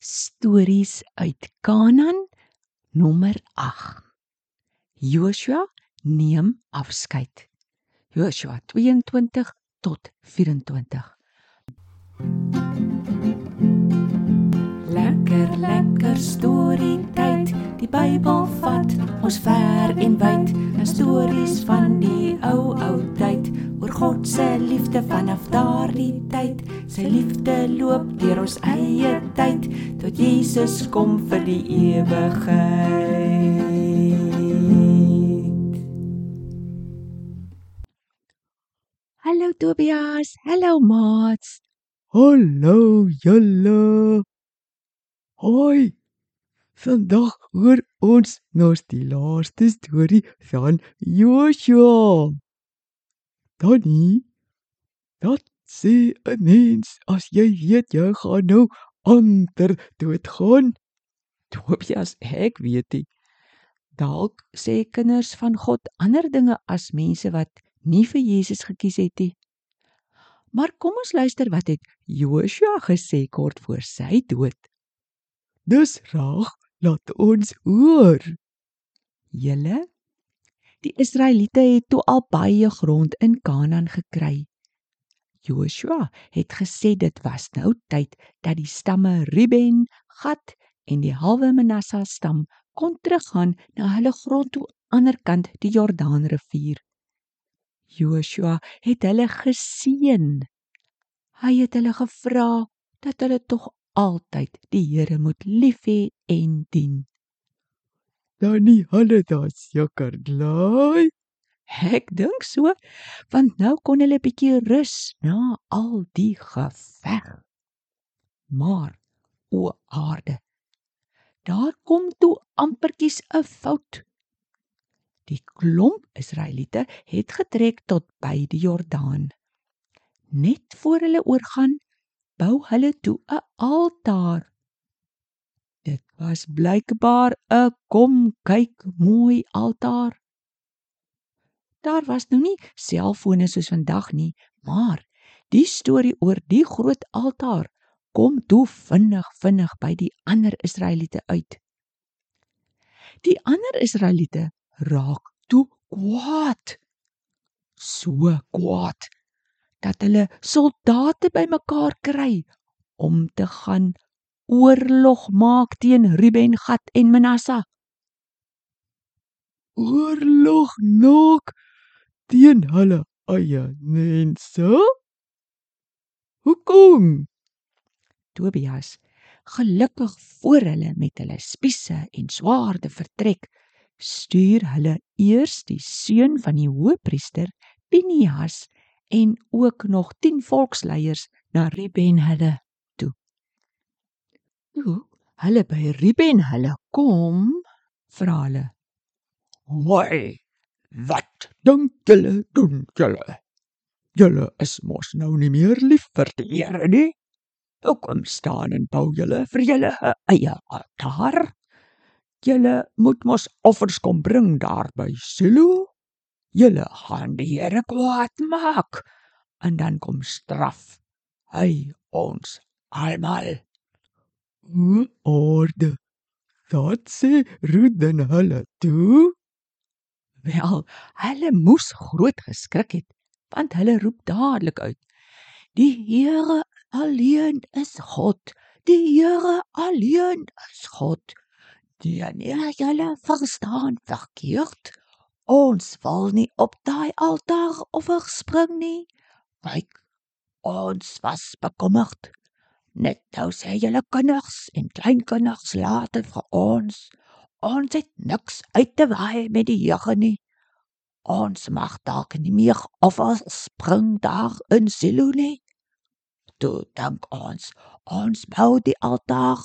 Stories uit Kanaan nommer 8. Joshua neem afskeid. Joshua 22 tot 24. Lekker lekker storie tyd. Die Bybel vat ons ver en wyd. 'n Stories van die ou ou tyd God se liefde vanaf daardie tyd. Sy liefde loop deur ons eie tyd tot Jesus kom vir die ewigheid. Hallo Tobias, hallo maats. Hallo julle. Hoi. Vandag hoor ons nog die laaste storie van Joshua. Danny, dat sê 'n mens as jy weet jy gaan nou ander doodgaan. Tobias, ek weet dit. Dalk sê kinders van God ander dinge as mense wat nie vir Jesus gekies het nie. Maar kom ons luister wat het Joshua gesê kort voor sy dood. Dis reg, laat ons hoor. Julle Die Israeliete het toe al baie grond in Kanaan gekry. Joshua het gesê dit was nou tyd dat die stamme Ruben, Gad en die halwe Manasse stam kon teruggaan na hulle grond toe ander kant die Jordaanrivier. Joshua het hulle geseën. Hy het hulle gevra dat hulle tog altyd die Here moet lief hê en dien. Danny, hulle daar seker bly. Ek dink so, want nou kon hulle bietjie rus na al die geveg. Maar o aarde. Daar kom toe ampertjies 'n fout. Die klomp Israeliete het getrek tot by die Jordaan. Net voor hulle oorgaan, bou hulle toe 'n altaar. Dit was blykbaar 'n kom kyk mooi altaar. Daar was nou nie selfone soos vandag nie, maar die storie oor die groot altaar kom toe vinnig vinnig by die ander Israeliete uit. Die ander Israeliete raak toe kwaad. So kwaad dat hulle soldate bymekaar kry om te gaan oorlog maak teen Ruben, Gad en Manasse. Oorlog nog teen hulle eie mense? Hoekom? Tobias, gelukkig voor hulle met hulle spiese en swaarde vertrek, stuur hulle eers die seun van die hoëpriester Pinias en ook nog 10 volksleiers na Ruben hulle toe. Hulle by Ruben hulle kom, vra hulle: Hoi. Wat dink julle doen julle? Julle is mos nou nie meer lief vir die Here nie. Hoekom staan en bou julle vir julle eie altaar? Julle moet mos offers kom bring daar by Silo. Julle gaan die Here kwaad maak en dan kom straf hy ons almal. O, orde. Dat sê Ruden hulle toe. Wel, hulle moes groot geskrik het, want hulle roep dadelik uit: Die Here alleen is God. Die Here alleen is God. Die nee, julle verstaan verkeerd. Ons wil nie op daai altaar offerspring nie. Kyk, ons was bekommerd. Net nou sê julle kinders en kleinkinders later vir ons ons het niks uit te waai met die Here nie. Ons mag dalk nie meer offers spring daar in Silo nie. Toe dank ons, ons bou die altaar.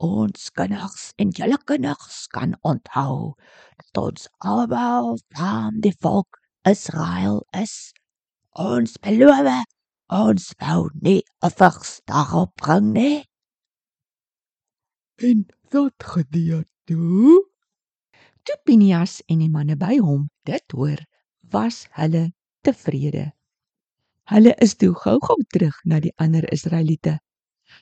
Ons kinders en julle kinders kan onthou dat ons almal van die volk Israel is. Ons beloof ons wou nie offers daarop bring nie. En wat gebeur toe? Toe Pinias en die manne by hom dit hoor, was hulle tevrede. Hulle is toe gou-gou terug na die ander Israeliete.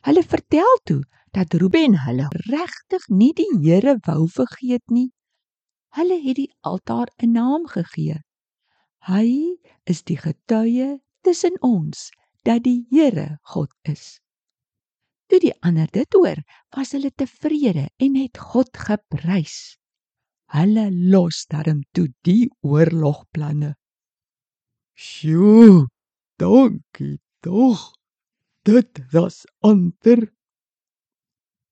Hulle vertel toe dat Ruben hulle regtig nie die Here wou vergeet nie. Hulle het die altaar 'n naam gegee. Hy is die getuie tussen ons dat die Here God is. Toe die ander dit hoor, was hulle tevrede en het God geprys. Hulle los darm toe die oorlogplanne. Sjoe, dankie tog. Dit was ander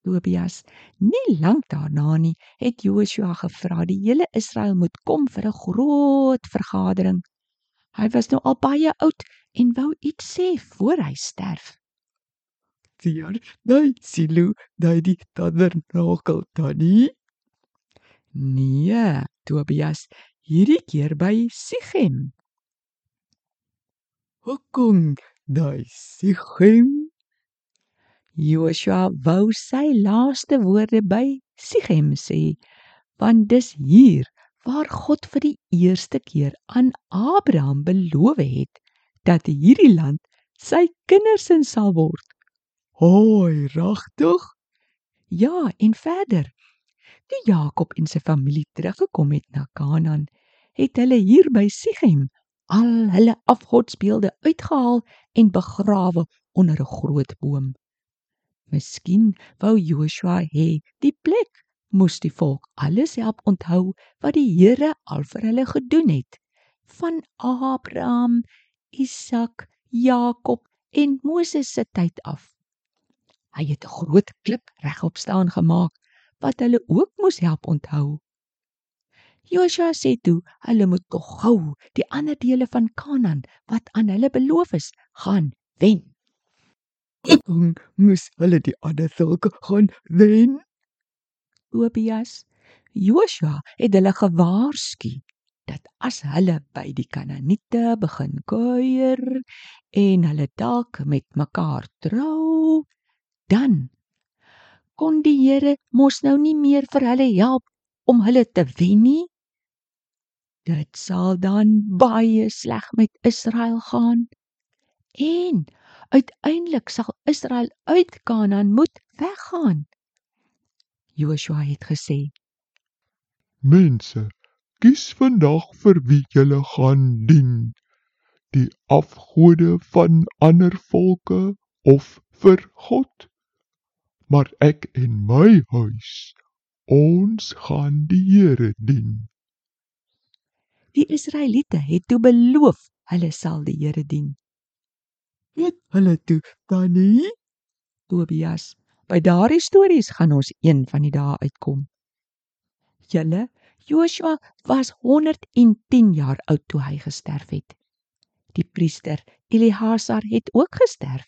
Tobias. Nie lank daarna nie het Joshua gevra die hele Israel moet kom vir 'n groot vergadering. Hy was nou al baie oud en wou iets sê voor hy sterf. Tier, daai silo, daai die tabernakel tannie. Nee, Tobias, hierdie keer by Sichem. Hoekom daai Sichem? Joshua wou sy laaste woorde by Sichem sê, want dis hier waar God vir die eerste keer aan Abraham beloof het dat hierdie land sy kinders in sal word. Hoi, regtig? Ja, en verder. Toe Jakob en sy familie teruggekom het na Kanaan, het hulle hier by Sichem al hulle afgodsbeelde uitgehaal en begrawe onder 'n groot boom. Miskien wou Joshua hê die plek moes die volk alles help onthou wat die Here al vir hulle gedoen het. Van Abraham, Isak, Jakob en Moses se tyd af. Hy het 'n groot klip regop staan gemaak wat hulle ook moes help onthou. Joshua sê toe, hulle moet tog gou die ander dele van Kanaan wat aan hulle beloof is, gaan wen. Hoekom moes hulle die ander sulke gaan wen? Tobias, Joshua het hulle gewaarsku dat as hulle by die Kanaaniete begin kuier en hulle dalk met mekaar trou, dan kon die Here mos nou nie meer vir hulle help om hulle te wen nie. Dit sal dan baie sleg met Israel gaan. En uiteindelik sal Israel uit Kanaan moet weggaan. Joshua het gesê: Mense, kies vandag vir wie julle gaan dien. Die afgode van ander volke of vir God? Maar ek en my huis, ons gaan die Here dien. Die Israeliete het toe beloof hulle sal die Here dien. Weet hulle toe dan nie? Tobias, by daardie stories gaan ons een van die dae uitkom. Julle, Joshua was 110 jaar oud toe hy gesterf het. Die priester Eleazar het ook gesterf.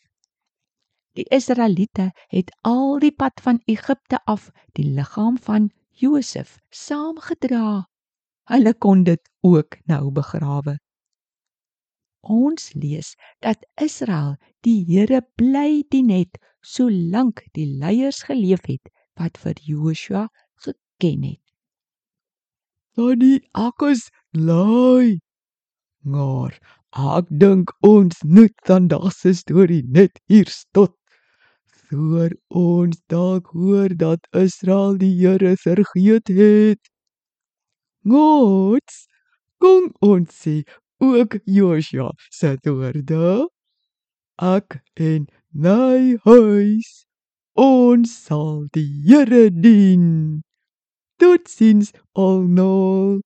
Die Israeliete het al die pad van Egipte af die liggaam van Josef saamgedra. Hulle kon dit ook nou begrawe. Ons lees dat Israel die Here bly dien het solank die leiers geleef het wat vir Joshua geken het. Tannie Akkus laai. Maar ek dink ons moet vandag se storie net hier stop. Voor ons dalk hoor dat Israel die Here vergeet het. Gods, kom ons sê ook Joshua se woorde. Ek en my huis ons sal die Here dien. Tutsins, all know.